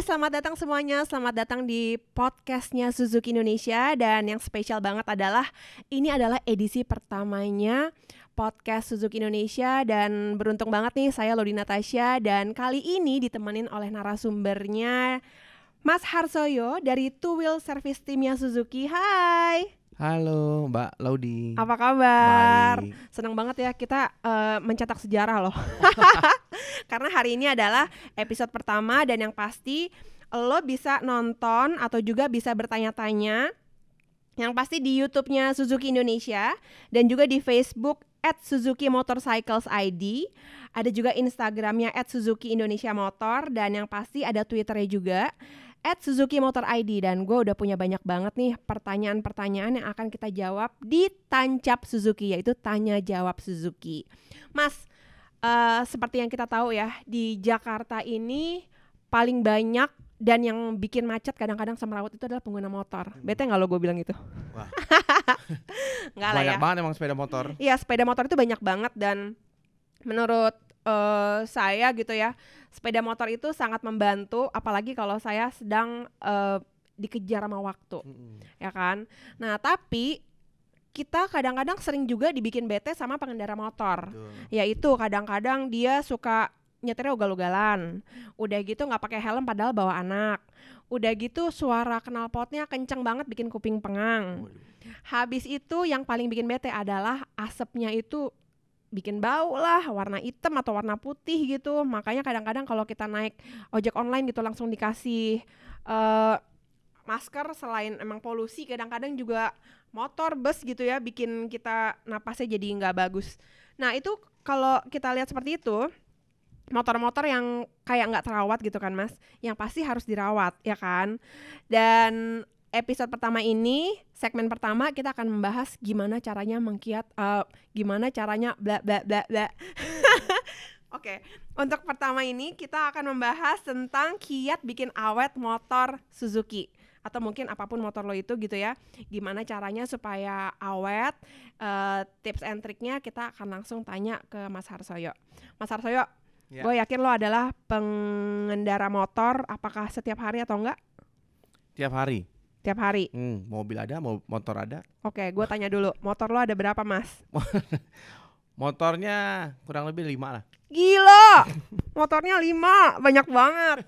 selamat datang semuanya. Selamat datang di podcastnya Suzuki Indonesia dan yang spesial banget adalah ini adalah edisi pertamanya podcast Suzuki Indonesia dan beruntung banget nih saya Lodi Natasha dan kali ini ditemenin oleh narasumbernya Mas Harsoyo dari Two Wheel Service Timnya Suzuki. Hai. Halo Mbak Laudi. Apa kabar? Baik. Senang banget ya kita eh, mencetak sejarah loh. Karena hari ini adalah episode pertama dan yang pasti lo bisa nonton atau juga bisa bertanya-tanya yang pasti di YouTube-nya Suzuki Indonesia dan juga di Facebook at Suzuki Motorcycles ID. Ada juga Instagramnya at Suzuki Indonesia Motor dan yang pasti ada Twitternya juga at Suzuki Motor ID dan gue udah punya banyak banget nih pertanyaan-pertanyaan yang akan kita jawab di Tancap Suzuki yaitu tanya jawab Suzuki. Mas, eh, seperti yang kita tahu ya di Jakarta ini paling banyak dan yang bikin macet kadang-kadang semrawut itu adalah pengguna motor. Bete nggak lo gue bilang gitu? Wah. Nggak lah Banyak ya. banget emang sepeda motor. Iya sepeda motor itu banyak banget dan menurut eh, saya gitu ya sepeda motor itu sangat membantu apalagi kalau saya sedang eh, dikejar sama waktu Mm-mm. ya kan. Nah tapi kita kadang-kadang sering juga dibikin bete sama pengendara motor Betul. yaitu kadang-kadang dia suka nyetirnya ugal-ugalan udah gitu nggak pakai helm padahal bawa anak udah gitu suara knalpotnya kenceng banget bikin kuping pengang Waduh. Habis itu yang paling bikin bete adalah asapnya itu bikin bau lah, warna hitam atau warna putih gitu. Makanya kadang-kadang kalau kita naik ojek online gitu langsung dikasih eh, masker selain emang polusi, kadang-kadang juga motor, bus gitu ya bikin kita napasnya jadi nggak bagus. Nah itu kalau kita lihat seperti itu, motor-motor yang kayak nggak terawat gitu kan mas, yang pasti harus dirawat ya kan. Dan episode pertama ini, segmen pertama kita akan membahas gimana caranya mengkiat, eh, gimana caranya bla bla bla bla. Oke, untuk pertama ini kita akan membahas tentang kiat bikin awet motor Suzuki atau mungkin apa pun motor lo itu gitu ya. Gimana caranya supaya awet? eh, tips and triknya kita akan langsung tanya ke Mas Harsoyo. Mas Harsoyo, Ya. gue yakin lo adalah pengendara motor. Apakah setiap hari atau enggak? Tiap hari. Tiap hari. Hmm, mobil ada, mo- motor ada. Oke, gue tanya dulu, motor lo ada berapa mas? Motornya kurang lebih lima lah. Gila, motornya lima, banyak banget.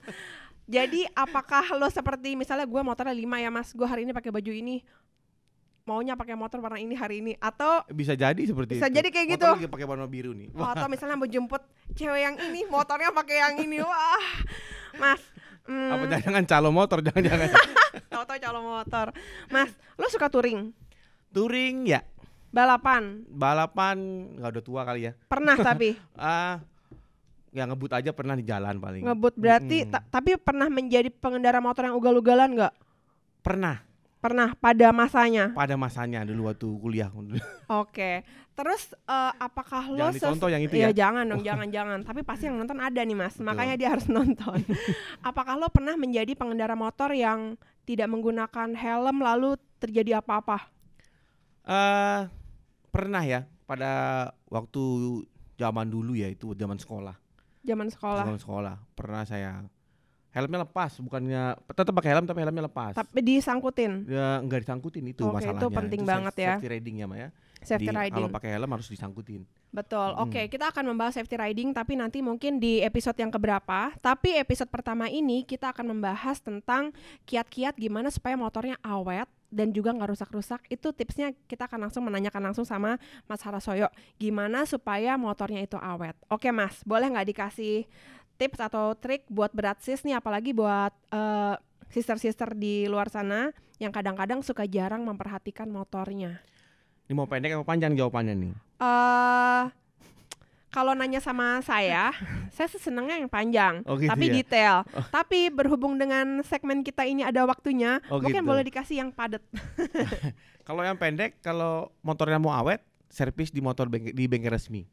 Jadi apakah lo seperti misalnya gue motornya lima ya mas, gue hari ini pakai baju ini, maunya pakai motor warna ini hari ini, atau Bisa jadi seperti Bisa itu. jadi kayak Motor gitu. lagi pakai warna biru nih. oh, atau misalnya mau jemput cewek yang ini, motornya pakai yang ini, wah, mas. Hmm, Apa jangan calon motor jangan-jangan. tahu-tahu calon motor, mas. Lo suka touring, Touring ya. balapan, Balapan nggak udah tua kali ya. pernah tapi Ah, ya ngebut aja pernah di jalan paling. ngebut berarti, ta- tapi pernah menjadi pengendara motor yang ugal-ugalan nggak? Pernah Pernah pada masanya. pada masanya dulu waktu kuliah. Oke. Terus eh, apakah lo Jangan ses- dicontoh yang itu Iya, ya. jangan dong, jangan jangan. Tapi pasti yang nonton ada nih, Mas. Betul. Makanya dia harus nonton. apakah lo pernah menjadi pengendara motor yang tidak menggunakan helm lalu terjadi apa-apa? Eh pernah ya pada waktu zaman dulu ya itu zaman sekolah. Zaman sekolah. Zaman sekolah pernah saya helmnya lepas bukannya tetap pakai helm tapi helmnya lepas. Tapi disangkutin. ya enggak disangkutin itu Oke, itu masalahnya. penting safe- banget ya. Safety riding ya, Mbak ya. Safety Di- riding. Kalau pakai helm harus disangkutin. Betul. Mm. Oke, kita akan membahas safety riding tapi nanti mungkin di episode yang keberapa. Tapi episode pertama ini kita akan membahas tentang kiat-kiat gimana supaya motornya awet dan juga nggak rusak-rusak. Itu tipsnya kita akan langsung menanyakan langsung sama Mas Harasoyo. Gimana supaya motornya itu awet. Oke, Mas, boleh nggak dikasih tips atau trik buat berat sis nih apalagi buat eh, sister-sister di luar sana yang kadang-kadang suka jarang memperhatikan motornya. Ini mau pendek atau panjang jawabannya nih? eh kalau nanya sama saya, saya senengnya yang panjang, Oh, gitu tapi ya? detail. Tapi berhubung dengan segmen kita ini ada waktunya, Oh, mungkin gitu. boleh dikasih yang padat. Kalau yang pendek kalau motornya mau awet, servis di motor di bengkel resmi.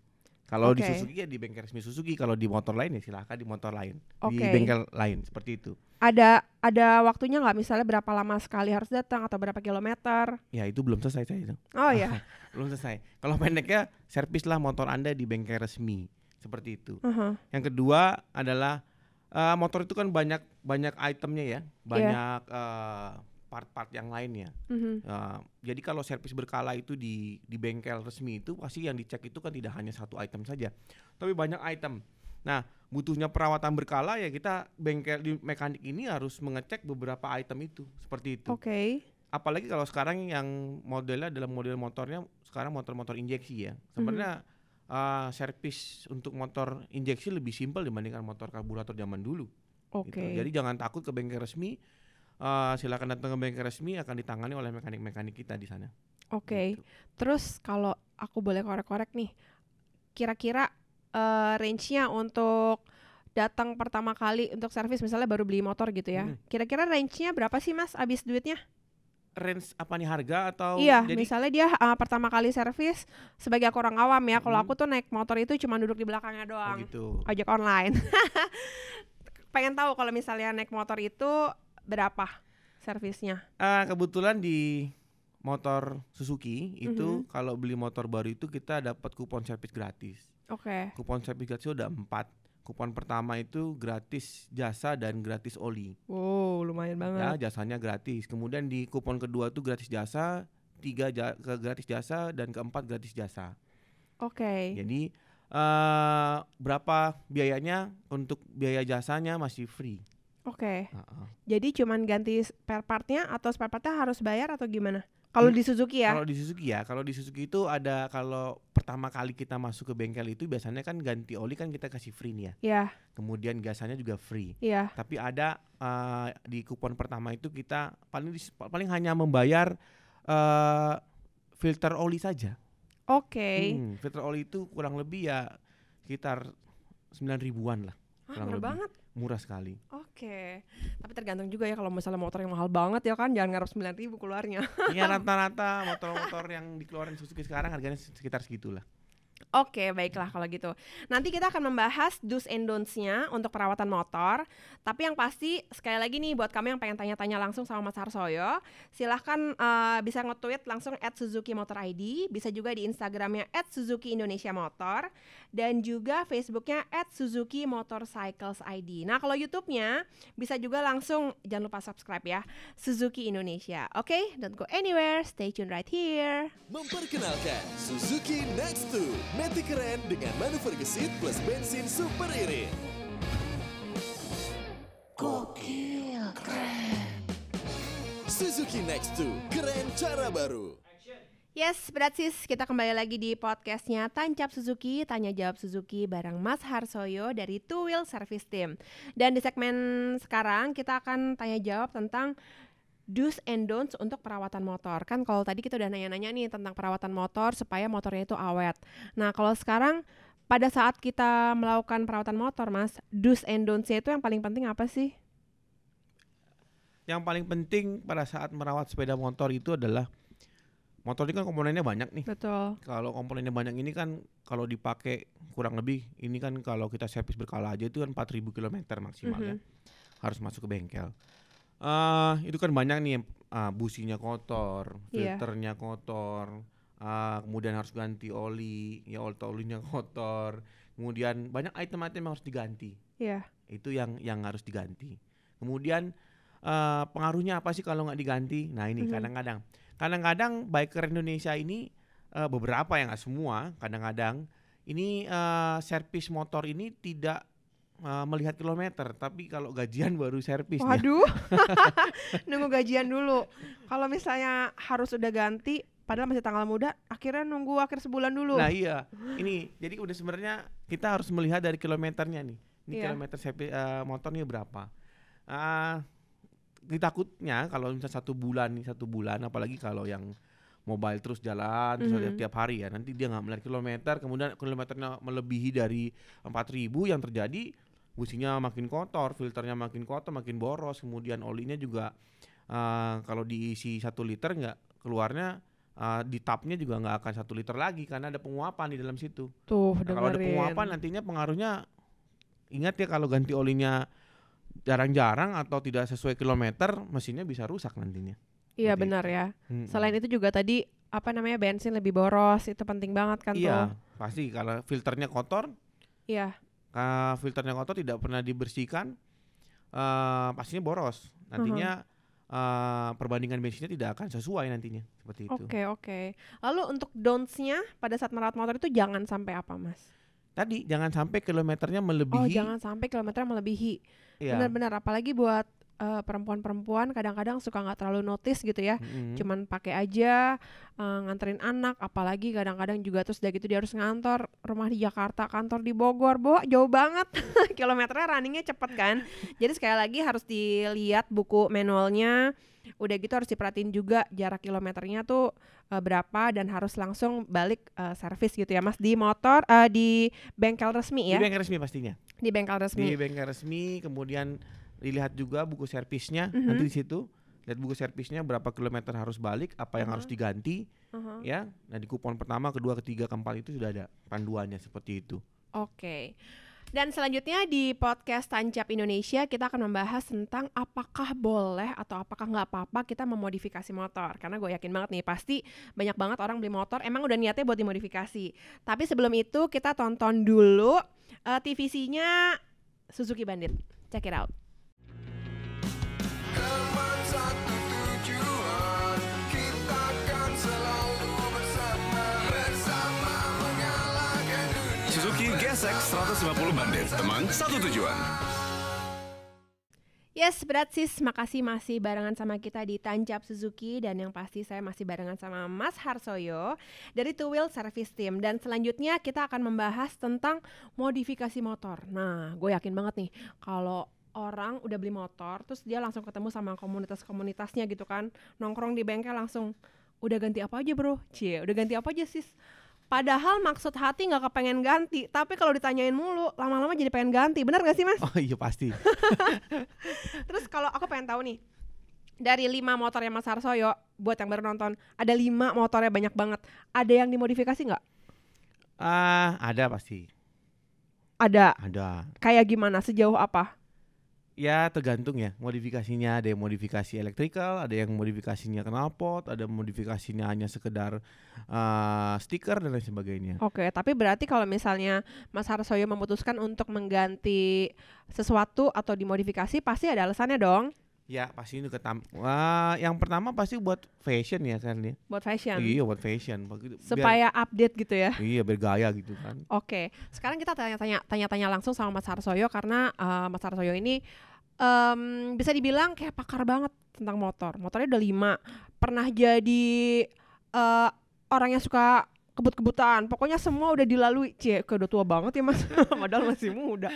Kalau di Oke. Suzuki ya di bengkel resmi Suzuki, kalau di motor lain ya silahkan di motor lain, di Oke. bengkel lain seperti itu. Ada ada waktunya nggak misalnya berapa lama sekali harus datang atau berapa kilometer? Ya itu belum selesai saya itu. Oh ya, Belum selesai. Kalau pendeknya servislah motor Anda di bengkel resmi. Seperti itu. Uh-huh. Yang kedua adalah eh, motor itu kan banyak banyak itemnya ya, banyak eh, part-part yang lainnya. Mhm. Eh, jadi kalau servis berkala itu di di bengkel resmi itu pasti yang dicek itu kan tidak hanya satu item saja, tapi banyak item. Nah, butuhnya perawatan berkala ya kita bengkel di mekanik ini harus mengecek beberapa item itu seperti itu. Oke. Apalagi kalau sekarang yang modelnya dalam model motornya sekarang motor-motor injeksi ya. Sebenarnya eh, servis untuk motor injeksi lebih simpel dibandingkan motor karburator zaman dulu. Oke. gitu. Jadi jangan takut ke bengkel resmi. Eh, silakan datang ke bengkel resmi akan ditangani oleh mekanik-mekanik kita di sana. Oke. Gitu. Terus kalau aku boleh korek-korek nih, kira-kira eh, range-nya untuk datang pertama kali untuk servis misalnya baru beli motor gitu ya. Mhm. Kira-kira range-nya berapa sih Mas abis duitnya? Range apa nih harga atau iya, jadi misalnya dia eh, pertama kali servis sebagai aku orang awam ya. Kalau Mhm. aku tuh naik motor itu cuma duduk di belakangnya oh doang. gitu. Ojek online. Pengen tahu kalau misalnya naik motor itu berapa servisnya? Ah, kebetulan di motor Suzuki itu Mhm. kalau beli motor baru itu kita dapat kupon servis gratis. Oke. Kupon servis gratis ada empat. Kupon pertama itu gratis jasa dan gratis oli. Wow, lumayan Ya, banget. jasanya gratis. Kemudian di kupon kedua itu gratis jasa, tiga ja- ke gratis jasa dan keempat gratis jasa. Oke. Jadi eh berapa biayanya untuk biaya jasanya masih free. Oke. Heeh. Jadi cuman ganti spare partnya atau spare partnya harus bayar atau gimana? Kalau Hmm, di Suzuki ya? Kalau di Suzuki ya, kalau di Suzuki itu ada kalau pertama kali kita masuk ke bengkel itu biasanya kan ganti oli kan kita kasih free nih ya. Iya, Kemudian gasanya juga free. iya. Tapi ada eh, di kupon pertama itu kita paling paling hanya membayar eh filter oli saja. Oke. Hmm, filter oli itu kurang lebih ya sekitar 9 ribuan lah. Ah, murah lebih. banget. Murah sekali. Oke. Tapi tergantung juga ya kalau misalnya motor yang mahal banget ya kan jangan ngarep 9000 ribu keluarnya. Iya rata-rata motor-motor yang dikeluarin Suzuki sekarang harganya sekitar segitulah. Oke, baiklah kalau gitu. Nanti kita akan membahas do's and don'ts-nya untuk perawatan motor. Tapi yang pasti sekali lagi nih buat kamu yang pengen tanya-tanya langsung sama Mas Harsoyo, silahkan eh, bisa nge-tweet langsung at Suzuki Motor ID, bisa juga di Instagramnya at Suzuki Indonesia Motor, dan juga Facebooknya at Suzuki Motorcycles ID. Nah kalau YouTube-nya bisa juga langsung jangan lupa subscribe ya, Suzuki Indonesia. Oke, don't go anywhere, stay tune right here. Memperkenalkan Suzuki Next 2 Matic keren dengan manuver gesit plus bensin super irit. Gokil keren. Suzuki Next 2 Keren cara baru. Yes, Bratsis, kita kembali lagi di podcastnya Tancap Suzuki, Tanya Jawab Suzuki bareng Mas Harsoyo dari Two Wheel Service Team. Dan di segmen sekarang kita akan tanya jawab tentang do's and don'ts untuk perawatan motor. Kan kalau tadi kita udah nanya-nanya nih tentang perawatan motor supaya motornya itu awet. Nah, kalau sekarang pada saat kita melakukan perawatan motor, Mas, do's and don'ts-nya itu yang paling penting apa sih? Yang paling penting pada saat merawat sepeda motor itu adalah motor ini kan komponennya banyak nih. Betul. Kalau komponennya banyak ini kan kalau dipakai kurang lebih ini kan kalau kita servis berkala aja itu kan 4000 km maksimal ya. Mhm. Harus masuk ke bengkel. Eh itu kan banyak nih ah, businya kotor, Iya. filternya kotor, ah, kemudian harus ganti oli, ya oli olinya kotor. Kemudian banyak item-item yang harus diganti. Iya. Itu yang yang harus diganti. Kemudian eh, pengaruhnya apa sih kalau nggak diganti? Nah ini Mhm. kadang-kadang, kadang-kadang biker Indonesia ini eh, beberapa yang nggak semua, kadang-kadang ini eh, servis motor ini tidak eh, melihat kilometer, tapi kalau gajian baru servis. Waduh, nunggu gajian dulu. Kalau misalnya harus udah ganti, padahal masih tanggal muda, akhirnya nunggu akhir sebulan dulu. Nah iya, ini jadi udah sebenarnya kita harus melihat dari kilometernya nih. Ini Iya. kilometer servis eh, motornya berapa? Ah, takutnya kalau misalnya satu bulan nih satu bulan, apalagi kalau yang mobile terus jalan terus ada Mhm. tiap hari ya, nanti dia nggak melihat kilometer, kemudian kilometernya melebihi dari 4000 yang terjadi businya makin kotor, filternya makin kotor, makin boros, kemudian olinya juga eh, kalau diisi satu liter nggak keluarnya eh, di tapnya juga nggak akan satu liter lagi karena ada penguapan di dalam situ. Tuh, Nah, kalau ada penguapan nantinya pengaruhnya ingat ya kalau ganti olinya jarang-jarang atau tidak sesuai kilometer mesinnya bisa rusak nantinya. Iya Seperti benar ya. Mm-mm. Selain itu juga tadi apa namanya bensin lebih boros, itu penting banget kan iya tuh. pasti kalau filternya kotor Iya. Uh, filternya kotor tidak pernah dibersihkan uh, pastinya boros nantinya uh, perbandingan bensinnya tidak akan sesuai nantinya seperti itu Oke oke. Lalu untuk don'ts-nya pada saat merawat motor itu jangan sampai apa mas? tadi jangan sampai kilometernya Oh melebihi jangan sampai kilometer melebihi. ya, Benar-benar apalagi buat eh, perempuan-perempuan kadang-kadang suka nggak terlalu notice gitu ya. mm-mm. Cuman pakai aja eh, nganterin anak, apalagi kadang-kadang juga terus udah gitu dia harus ngantor rumah di Jakarta, kantor di Bogor, bo jauh banget. Kilometernya runningnya cepet kan. Jadi sekali lagi harus dilihat buku manualnya. Udah gitu harus diperhatiin juga jarak kilometernya tuh eh, berapa dan harus langsung balik eh, servis gitu ya Mas di motor eh, di bengkel resmi di ya. bengkel resmi pastinya Di bengkel di resmi. bengkel resmi kemudian dilihat juga buku servisnya Mhm. nanti di situ lihat buku servisnya berapa kilometer harus balik apa yang harus Mhm. diganti Uh-huh. ya nah di kupon pertama kedua ketiga keempat itu sudah ada panduannya seperti itu Oke. Dan selanjutnya di podcast Tancap Indonesia kita akan membahas tentang apakah boleh atau apakah nggak apa-apa kita memodifikasi motor. Karena gue yakin banget nih pasti banyak banget orang beli motor emang udah niatnya buat dimodifikasi. Tapi sebelum itu kita tonton dulu eh, TVC-nya Suzuki Bandit. Check it out. GSX 150 Bandit. Teman satu tujuan. Yes, berat sis, makasih masih barengan sama kita di Tancap Suzuki. Dan yang pasti saya masih barengan sama Mas Harsoyo dari Two Wheel Service Team. Dan selanjutnya kita akan membahas tentang modifikasi motor. Nah, gue yakin banget nih kalau orang udah beli motor terus dia langsung ketemu sama komunitas-komunitasnya gitu kan. Nongkrong di bengkel langsung udah ganti apa aja bro? Cie udah ganti apa aja sis padahal maksud hati nggak kepengen ganti tapi kalau ditanyain mulu lama-lama jadi pengen ganti bener gak sih mas oh iya pasti Terus kalau aku pengen tahu nih dari lima motornya Mas Harsoyo buat yang baru nonton ada lima motornya banyak banget. Ada yang dimodifikasi nggak? ah ada pasti Ada. ada Kayak gimana? Sejauh apa? Ya tergantung ya modifikasinya. Ada yang modifikasi electrical ada yang modifikasinya knalpot ada modifikasinya hanya sekedar uh, stiker dan lain sebagainya. Oke, tapi berarti kalau misalnya Mas Harsoyo memutuskan untuk mengganti sesuatu atau dimodifikasi pasti ada alasannya dong ya pasti itu ketam Wah, yang pertama pasti buat fashion ya kan ya buat fashion. iya buat fashion Begitu- biar- Supaya update gitu ya. iya bergaya gitu kan Oke, sekarang kita tanya-tanya tanya-tanya langsung sama Mas Harsoyo karena eh, Mas Harsoyo ini em, bisa dibilang kayak pakar banget tentang motor. Motornya udah lima, pernah jadi eh, orang yang suka kebut-kebutan. Pokoknya semua udah dilalui. Cie, kayak udah tua banget ya Mas. Padahal masih muda.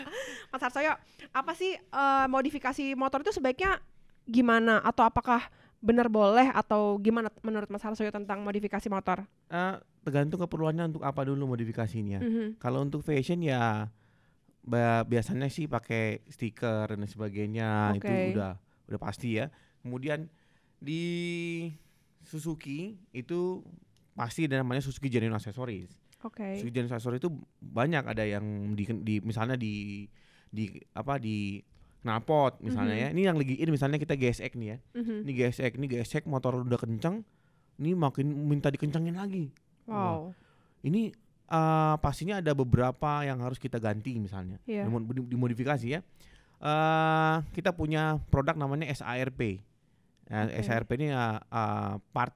Mas Harsoyo, apa sih eh, modifikasi motor itu sebaiknya gimana atau apakah benar boleh atau gimana menurut Mas Harsoyo tentang modifikasi motor? Eh, tergantung keperluannya untuk apa dulu modifikasinya Mhm. Kalau untuk fashion ya biasanya sih pakai stiker dan sebagainya itu Oke. udah udah pasti ya. Kemudian di Suzuki itu pasti ada namanya Suzuki Genuine Accessories. Oke. Suzuki Genuine Accessories itu banyak ada yang di, di misalnya di di apa di knalpot misalnya Mhm. ya. Ini yang lagi ini misalnya kita GSX nih ya. Mhm. Ini GSX, ini GSX motor udah kencang, ini makin minta dikencangin lagi Wow. ini eh, pastinya ada beberapa yang harus kita ganti misalnya di- dimodifikasi ya eh kita punya produk namanya SARP Nah, Oke. SARP ini eh, eh, part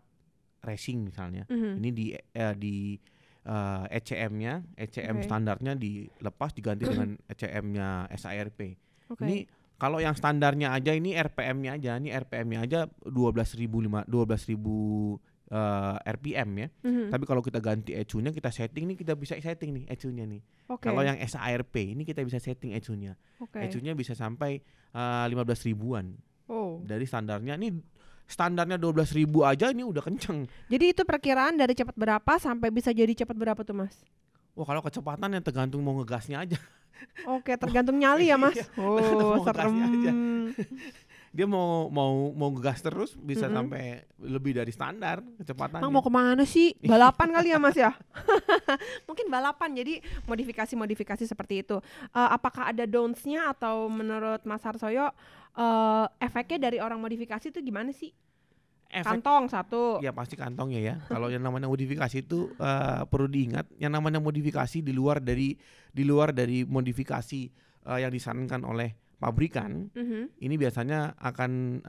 racing misalnya Mhm. ini di eh, di eh, ECM-nya ECM Oke. standarnya dilepas diganti dengan ECM-nya SARP Oke. ini kalau yang standarnya aja ini RPM-nya aja ini RPM-nya aja 12.000 lima 12.000 eh, RPM ya Mhm. tapi kalau kita ganti ECU-nya kita setting nih kita bisa setting nih ECU-nya nih. Oke. Kalau yang SARP ini kita bisa setting ECU-nya. Oke. ECU-nya bisa sampai uh, 15 ribuan Oh. dari standarnya. Ini standarnya 12 ribu aja ini udah kenceng. Jadi itu perkiraan dari cepat berapa sampai bisa jadi cepat berapa tuh mas? Wah kalau kecepatan ya tergantung mau ngegasnya aja. Oke, tergantung nyali ya mas. Iya, Oh, mau serem. aja. Dia mau mau mau ngegas terus bisa Mhm. sampai lebih dari standar kecepatannya. Bang mau ke mana sih? Balapan kali ya mas ya? Mungkin balapan. Jadi modifikasi-modifikasi seperti itu. Eh, apakah ada don'ts-nya atau menurut Mas Harsoyo eh, efeknya dari orang modifikasi itu gimana sih? Efek Kantong satu. ya pasti kantongnya ya. Kalau yang namanya modifikasi itu eh, perlu diingat, yang namanya modifikasi di luar dari di luar dari modifikasi eh, yang disarankan oleh pabrikan, Mhm. ini biasanya akan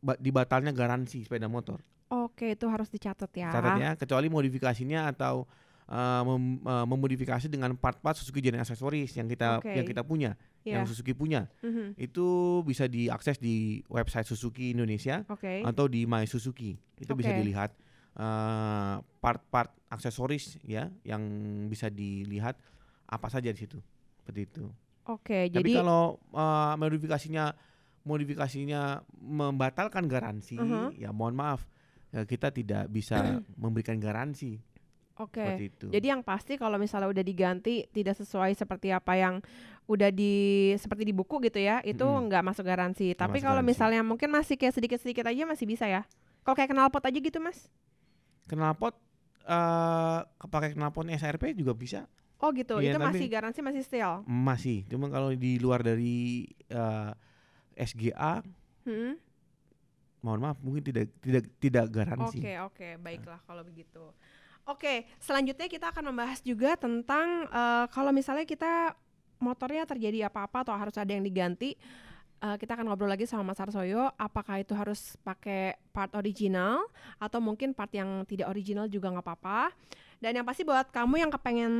ba- dibatalnya garansi sepeda motor. Oke, itu harus dicatat ya. Catat ya, kecuali modifikasinya atau eh, mem- eh, memodifikasi dengan part-part Suzuki Gen aksesoris yang kita Oke. yang kita punya, Iya. yang Suzuki punya. Mhm. Itu bisa diakses di website Suzuki Indonesia Oke. atau di My Suzuki. Itu bisa Oke. dilihat eh, part-part aksesoris ya yang bisa dilihat apa saja di situ. Seperti itu. Oke, Tapi jadi kalau eh, modifikasinya modifikasinya membatalkan garansi, Mhm. ya mohon maaf ya kita tidak bisa memberikan garansi oke. itu. Jadi yang pasti kalau misalnya udah diganti tidak sesuai seperti apa yang udah di seperti di buku gitu ya, itu nggak masuk garansi. Tapi masuk kalau garansi. misalnya mungkin masih kayak sedikit-sedikit aja masih bisa ya. Kalau kayak knalpot aja gitu, Mas. knalpot eh pakai knalpot SRP juga bisa Oh gitu. Iya, itu tapi- masih garansi masih setel. masih. Cuma kalau di luar dari eh, SGA Hmm? mohon maaf mungkin tidak tidak tidak garansi. Oke, oke, baiklah kalau begitu. Oke, selanjutnya kita akan membahas juga tentang eh, kalau misalnya kita motornya terjadi apa-apa atau harus ada yang diganti, eh, kita akan ngobrol lagi sama Mas Arsoyo. Apakah itu harus pakai part original atau mungkin part yang tidak original juga nggak apa-apa. Dan yang pasti buat kamu yang kepengen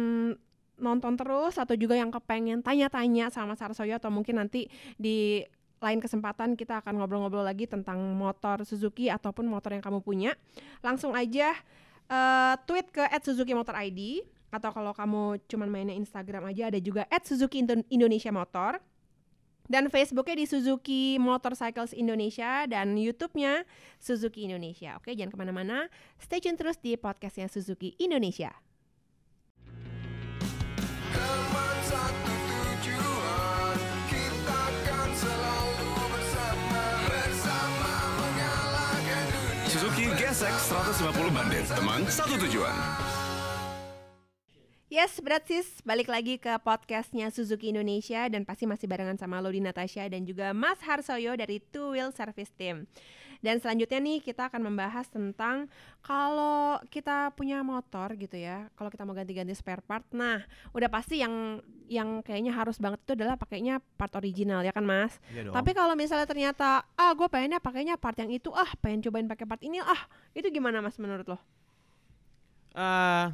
nonton terus atau juga yang kepengen tanya-tanya sama Mas Arsoyo atau mungkin nanti di lain kesempatan kita akan ngobrol-ngobrol lagi tentang motor Suzuki ataupun motor yang kamu punya. Langsung aja eh, tweet ke @suzuki_motor_id atau kalau kamu cuman mainnya Instagram aja ada juga @suzuki Indo- Indonesia Motor dan Facebooknya di Suzuki Motorcycles Indonesia dan YouTube-nya Suzuki Indonesia. Oke, jangan ke mana-mana. Stay tune terus di podcastnya Suzuki Indonesia. GSX 150 bandit Teman satu tujuan Yes, berat sis, balik lagi ke podcastnya Suzuki Indonesia dan pasti masih barengan sama Lodi Natasha dan juga Mas Harsoyo dari Two Wheel Service Team. Dan selanjutnya nih kita akan membahas tentang kalau kita punya motor gitu ya, kalau kita mau ganti-ganti spare part, nah udah pasti yang yang kayaknya harus banget itu adalah pakainya part original ya kan Mas? Iya dong. Tapi kalau misalnya ternyata ah gue pengennya pakainya part yang itu ah pengen cobain pakai part ini ah itu gimana Mas menurut lo? Eh,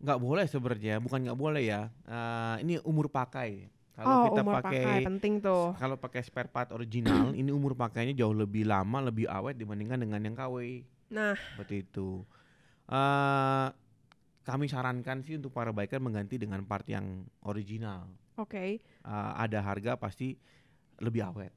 nggak boleh sebenarnya, bukan nggak boleh ya. Eh, ini umur pakai. oh Kalau kita umur pakai, pakai penting tuh. kalau pakai spare part original, ini umur pakainya jauh lebih lama, lebih awet dibandingkan dengan yang KW. Nah Seperti itu. Eh, kami sarankan sih untuk para biker mengganti dengan part yang original. oke Eh, ada harga pasti lebih awet.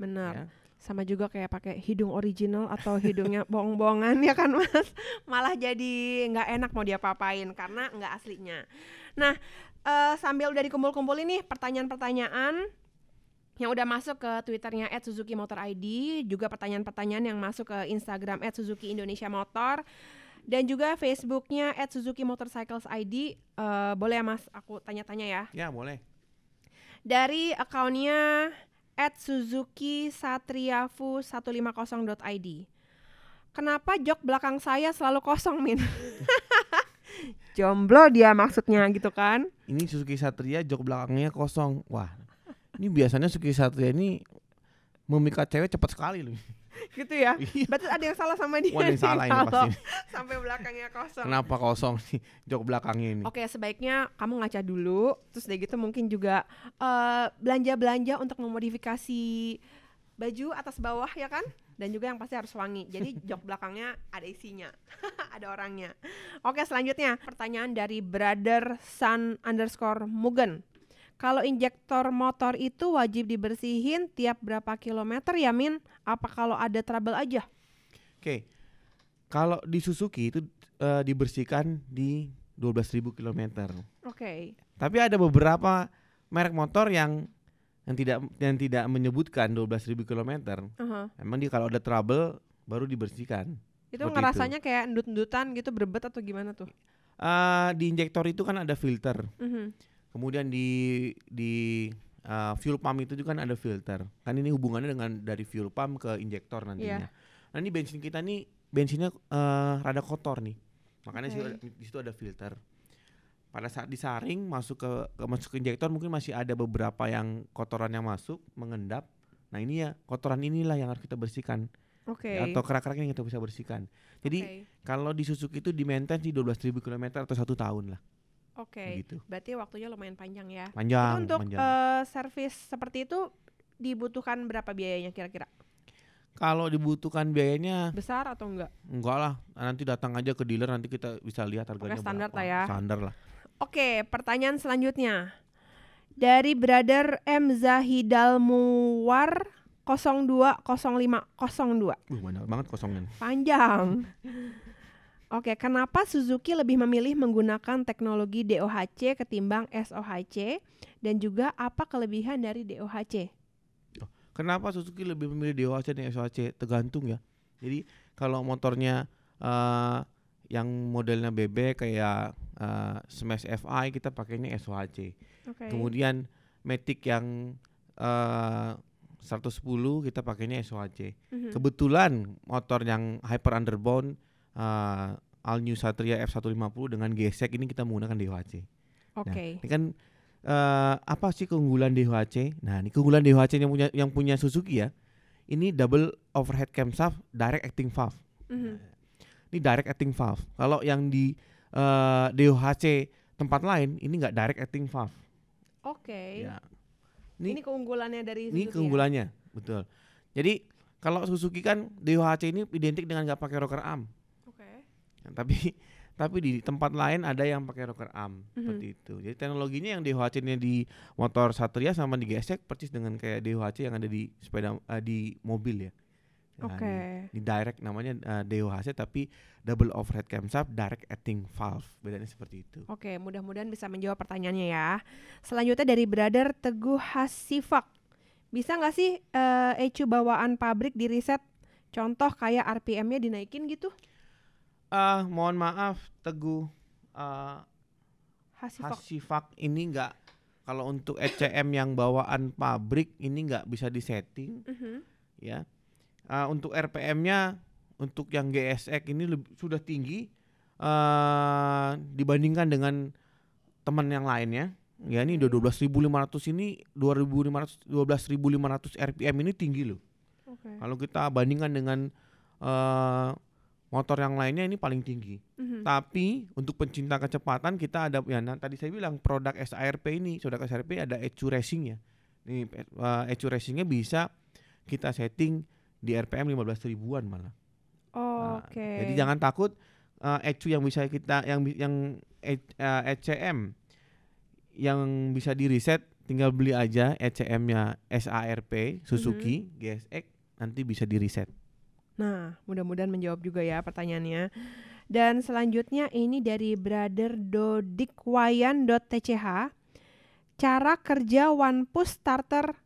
benar. Ya. Sama juga kayak pakai hidung original atau hidungnya bohong-bohongan ya kan mas? Malah jadi nggak enak mau diapa-apain karena nggak aslinya. Nah eh, sambil udah dikumpul-kumpul ini pertanyaan-pertanyaan yang udah masuk ke twitternya @suzuki_motor_id juga pertanyaan-pertanyaan yang masuk ke instagram @suzuki Indonesia Motor dan juga facebooknya @suzuki_motorcycles_id Eh, boleh ya mas? Aku tanya-tanya ya. Ya boleh. dari akunnya at Suzuki Satriafu 150.id. Kenapa jok belakang saya selalu kosong, Min? Jomblo dia maksudnya gitu kan? Ini Suzuki Satria jok belakangnya kosong. Wah, ini biasanya Suzuki Satria ini memikat cewek cepat sekali loh. Gitu ya. Iya. Berarti ada yang salah sama dia. Wah, ada yang salah ini pasti. Sampai belakangnya kosong. Kenapa kosong sih jok belakangnya ini? Oke, sebaiknya kamu ngaca dulu, terus dari gitu mungkin juga eh, belanja-belanja untuk memodifikasi baju atas bawah ya kan? Dan juga yang pasti harus wangi. Jadi jok belakangnya ada isinya, ada orangnya. Oke, selanjutnya pertanyaan dari brother sun underscore Mugen. Kalau injektor motor itu wajib dibersihin tiap berapa kilometer ya Min? Apa kalau ada trouble aja? Oke. Kalau di Suzuki itu eh, dibersihkan di 12.000 km. Oke, Tapi ada beberapa merek motor yang yang tidak yang tidak menyebutkan 12.000 km. aha. Emang dia kalau ada trouble baru dibersihkan. itu Seperti ngerasanya kayak endut-endutan gitu berbet atau gimana tuh? Eh, di injektor itu kan ada filter. Mhm. Kemudian di di uh, fuel pump itu juga kan ada filter. Kan ini hubungannya dengan dari fuel pump ke injektor nantinya. Nah ini bensin kita nih bensinnya eh, rada kotor nih. Makanya ada- di situ ada filter. Pada saat disaring masuk ke, ke masuk ke injektor mungkin masih ada beberapa yang kotoran yang masuk mengendap. Nah ini ya kotoran inilah yang harus kita bersihkan Oke. ya, atau kerak-kerak yang kita bisa bersihkan. Jadi Oke. kalau di Suzuki itu di maintain di 12.000 km atau satu tahun lah Oke. gitu. Berarti waktunya lumayan panjang ya. Itu Panjang, untuk panjang. eh, servis seperti itu dibutuhkan berapa biayanya kira-kira? Kalau dibutuhkan biayanya Besar atau enggak? enggak lah. Nanti datang aja ke dealer nanti kita bisa lihat harganya standar berapa. lah ya. Standar lah. Oke, pertanyaan selanjutnya. Dari brother M Zahidal Muwar 020502. Uh, banyak banget kosongan. Panjang. Oke, kenapa Suzuki lebih memilih menggunakan teknologi DOHC ketimbang SOHC dan juga apa kelebihan dari DOHC? Kenapa Suzuki lebih memilih DOHC dan SOHC? Tergantung ya. Jadi kalau motornya eh yang modelnya bebek kayak eh, Smash FI kita pakainya SOHC. Oke. Kemudian Matic yang eh 110 kita pakainya SOHC. Mhm. Kebetulan motor yang Hyper Underbone uh, All New Satria F150 dengan gesek ini kita menggunakan DOHC. Nah, Oke. ini kan eh, apa sih keunggulan DOHC? Nah, ini keunggulan DOHC yang punya yang punya Suzuki ya. Ini double overhead camshaft direct acting valve. Mhm. Ini direct acting valve. Kalau yang di eh, DOHC tempat lain ini enggak direct acting valve. Oke. Ya. Ini, keunggulannya dari Ini Suzuki ya? keunggulannya, betul. Jadi kalau Suzuki kan DOHC ini identik dengan nggak pakai rocker arm. Nah, tapi tapi di tempat lain ada yang pakai rocker arm Mhm. seperti itu. Jadi teknologinya yang DOHC-nya di motor Satria sama di gesek persis dengan kayak DOHC yang ada di sepeda eh, di mobil ya. Nah, Oke. di, di direct namanya eh, DOHC tapi double overhead camshaft direct acting valve. Bedanya seperti itu. Oke, mudah-mudahan bisa menjawab pertanyaannya ya. Selanjutnya dari brother Teguh Hasifak. Bisa nggak sih eh, ECU bawaan pabrik di reset? Contoh kayak RPM-nya dinaikin gitu? Ah, mohon maaf Teguh eh, Hasifak. Hasifak ini enggak kalau untuk ECM yang bawaan pabrik ini nggak bisa disetting Mhm. ya. Ah, untuk RPM-nya untuk yang GSX ini leb- sudah tinggi eh dibandingkan dengan teman yang lainnya. Ya ini udah 12.500 ini 2.500 12.500 RPM ini tinggi loh. Oke. Kalau kita bandingkan dengan eh motor yang lainnya ini paling tinggi. Mhm. Tapi untuk pencinta kecepatan kita ada ya nah, tadi saya bilang produk SARP ini, produk SARP ada ECU racing ya. Ini uh, ECU racingnya bisa kita setting di RPM 15 ribuan malah. Nah, Oke. Jadi jangan takut uh, ECU yang bisa kita yang yang E- uh, ECM yang bisa di reset tinggal beli aja ECM-nya SARP Suzuki GSX nanti bisa di reset. Nah, mudah-mudahan menjawab juga ya pertanyaannya. Dan selanjutnya ini dari brother dodikwayan.tch. Cara kerja one push starter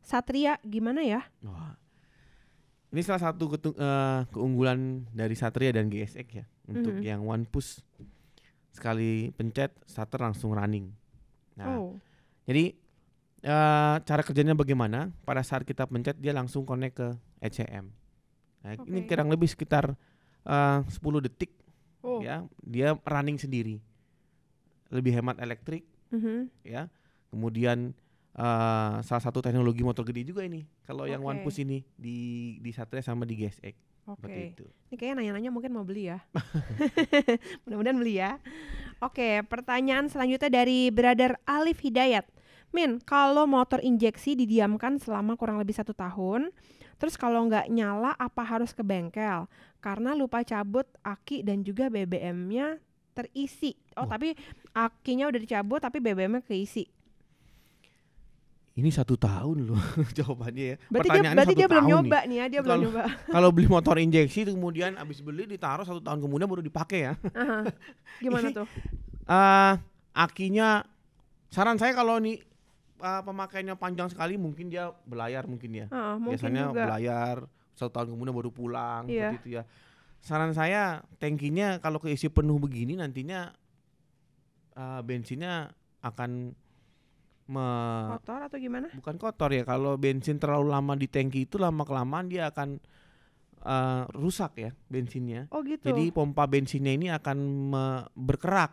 Satria gimana ya? Wah. Ini salah satu eh, keunggulan dari Satria dan GSX ya. Untuk Mhm. yang one push sekali pencet starter langsung running. Nah, oh, jadi eh, cara kerjanya bagaimana? Pada saat kita pencet dia langsung connect ke ECM. Nah, ini Oke. kurang lebih sekitar eh, 10 detik oh. ya, dia running sendiri. Lebih hemat elektrik mhm. ya. Kemudian eh, salah satu teknologi motor gede juga ini. Kalau yang one push ini di di Satria sama di GSX Oke. seperti itu. Ini kayaknya nanya-nanya mungkin mau beli ya. Mudah-mudahan beli ya. Oke, pertanyaan selanjutnya dari brother Alif Hidayat. Min, kalau motor injeksi didiamkan selama kurang lebih satu tahun, terus kalau nggak nyala apa harus ke bengkel? Karena lupa cabut aki dan juga BBM-nya terisi. Oh, Wah. tapi akinya udah dicabut tapi BBM-nya keisi. Ini satu tahun loh jawabannya ya. Berarti dia, berarti dia belum nyoba nih. nih ya, dia belum nyoba. Kalau beli motor injeksi itu kemudian habis beli ditaruh satu tahun kemudian baru dipakai ya. Aha. Gimana Ini- tuh? eh akinya saran saya kalau nih eh, pemakaiannya panjang sekali mungkin dia belayar mungkin ya. Ah, mungkin Biasanya juga. belayar satu tahun kemudian baru pulang Iya. seperti itu ya. Saran saya tankinya kalau keisi penuh begini nantinya eh, bensinnya akan me- Kotor atau gimana? bukan kotor ya. Kalau bensin terlalu lama di tangki itu lama kelamaan dia akan eh, rusak ya bensinnya. Oh gitu. Jadi pompa bensinnya ini akan berkerak.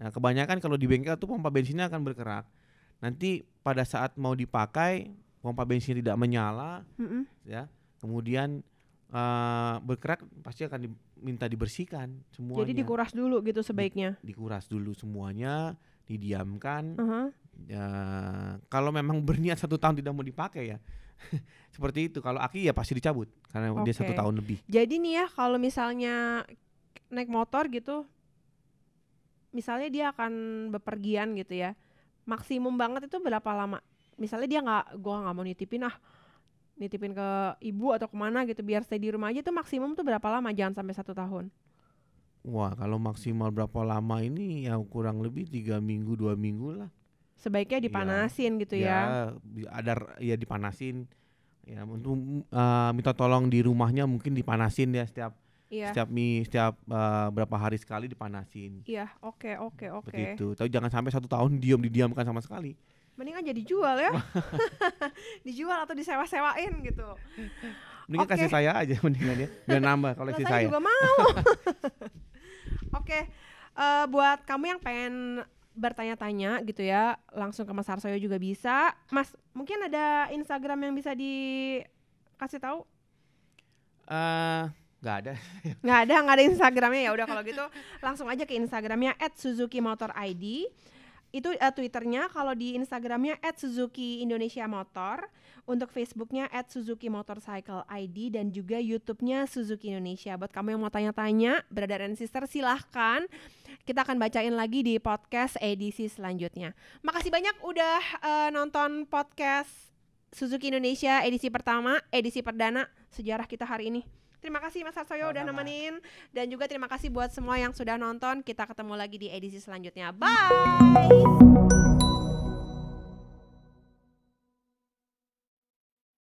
Nah, kebanyakan kalau di bengkel tuh pompa bensinnya akan berkerak. Nanti pada saat mau dipakai pompa bensin tidak menyala Mm-mm. ya. Kemudian eh, berkerak pasti akan diminta dibersihkan semuanya. Jadi dikuras dulu gitu sebaiknya. dikuras dulu semuanya, didiamkan. Aha. Ya, kalau memang berniat satu tahun tidak mau dipakai ya, seperti itu. Kalau aki ya pasti dicabut karena dia satu tahun lebih. Jadi nih ya kalau misalnya naik motor gitu, misalnya dia akan bepergian gitu ya, maksimum banget itu berapa lama? Misalnya dia nggak, gua nggak mau nitipin ah, nitipin ke ibu atau ke mana gitu, biar stay di rumah aja tuh maksimum tuh berapa lama? Jangan sampai satu tahun. Wah, kalau maksimal berapa lama ini ya kurang lebih tiga minggu dua minggu lah. Sebaiknya Iya. dipanasin gitu ya. bi- ada ya dipanasin. Ya untuk eh, minta tolong di rumahnya mungkin dipanasin ya setiap Iya. setiap mi setiap eh, berapa hari sekali dipanasin. Iya, oke oke oke. Seperti itu. Tapi jangan sampai satu tahun diam didiamkan sama sekali. Mendingan jadi jual ya. Dijual atau disewa-sewain gitu. Mendingan Oke. kasih saya aja mendingan ya. Biar nambah koleksi saya saya. juga mau. Oke, eh, buat kamu yang pengen bertanya-tanya gitu ya, langsung ke Mas Harsoyo juga bisa. Mas, mungkin ada Instagram yang bisa dikasih tahu? Eh, nggak ada. Nggak ada, nggak ada Instagramnya ya. Udah kalau gitu, langsung aja ke Instagramnya @suzuki_motor_id. Itu eh, Twitternya, kalau di Instagramnya @suzuki_indonesia_motor. Untuk Facebooknya @suzuki_motorcycle_id dan juga YouTube-nya Suzuki Indonesia. Buat kamu yang mau tanya-tanya, brother and sister silahkan. Kita akan bacain lagi di podcast edisi selanjutnya. Makasih banyak udah eh, nonton podcast Suzuki Indonesia edisi pertama, edisi perdana sejarah kita hari ini. Terima kasih Mas Harsoyo udah nemenin dan juga terima kasih buat semua yang sudah nonton. Kita ketemu lagi di edisi selanjutnya. Bye.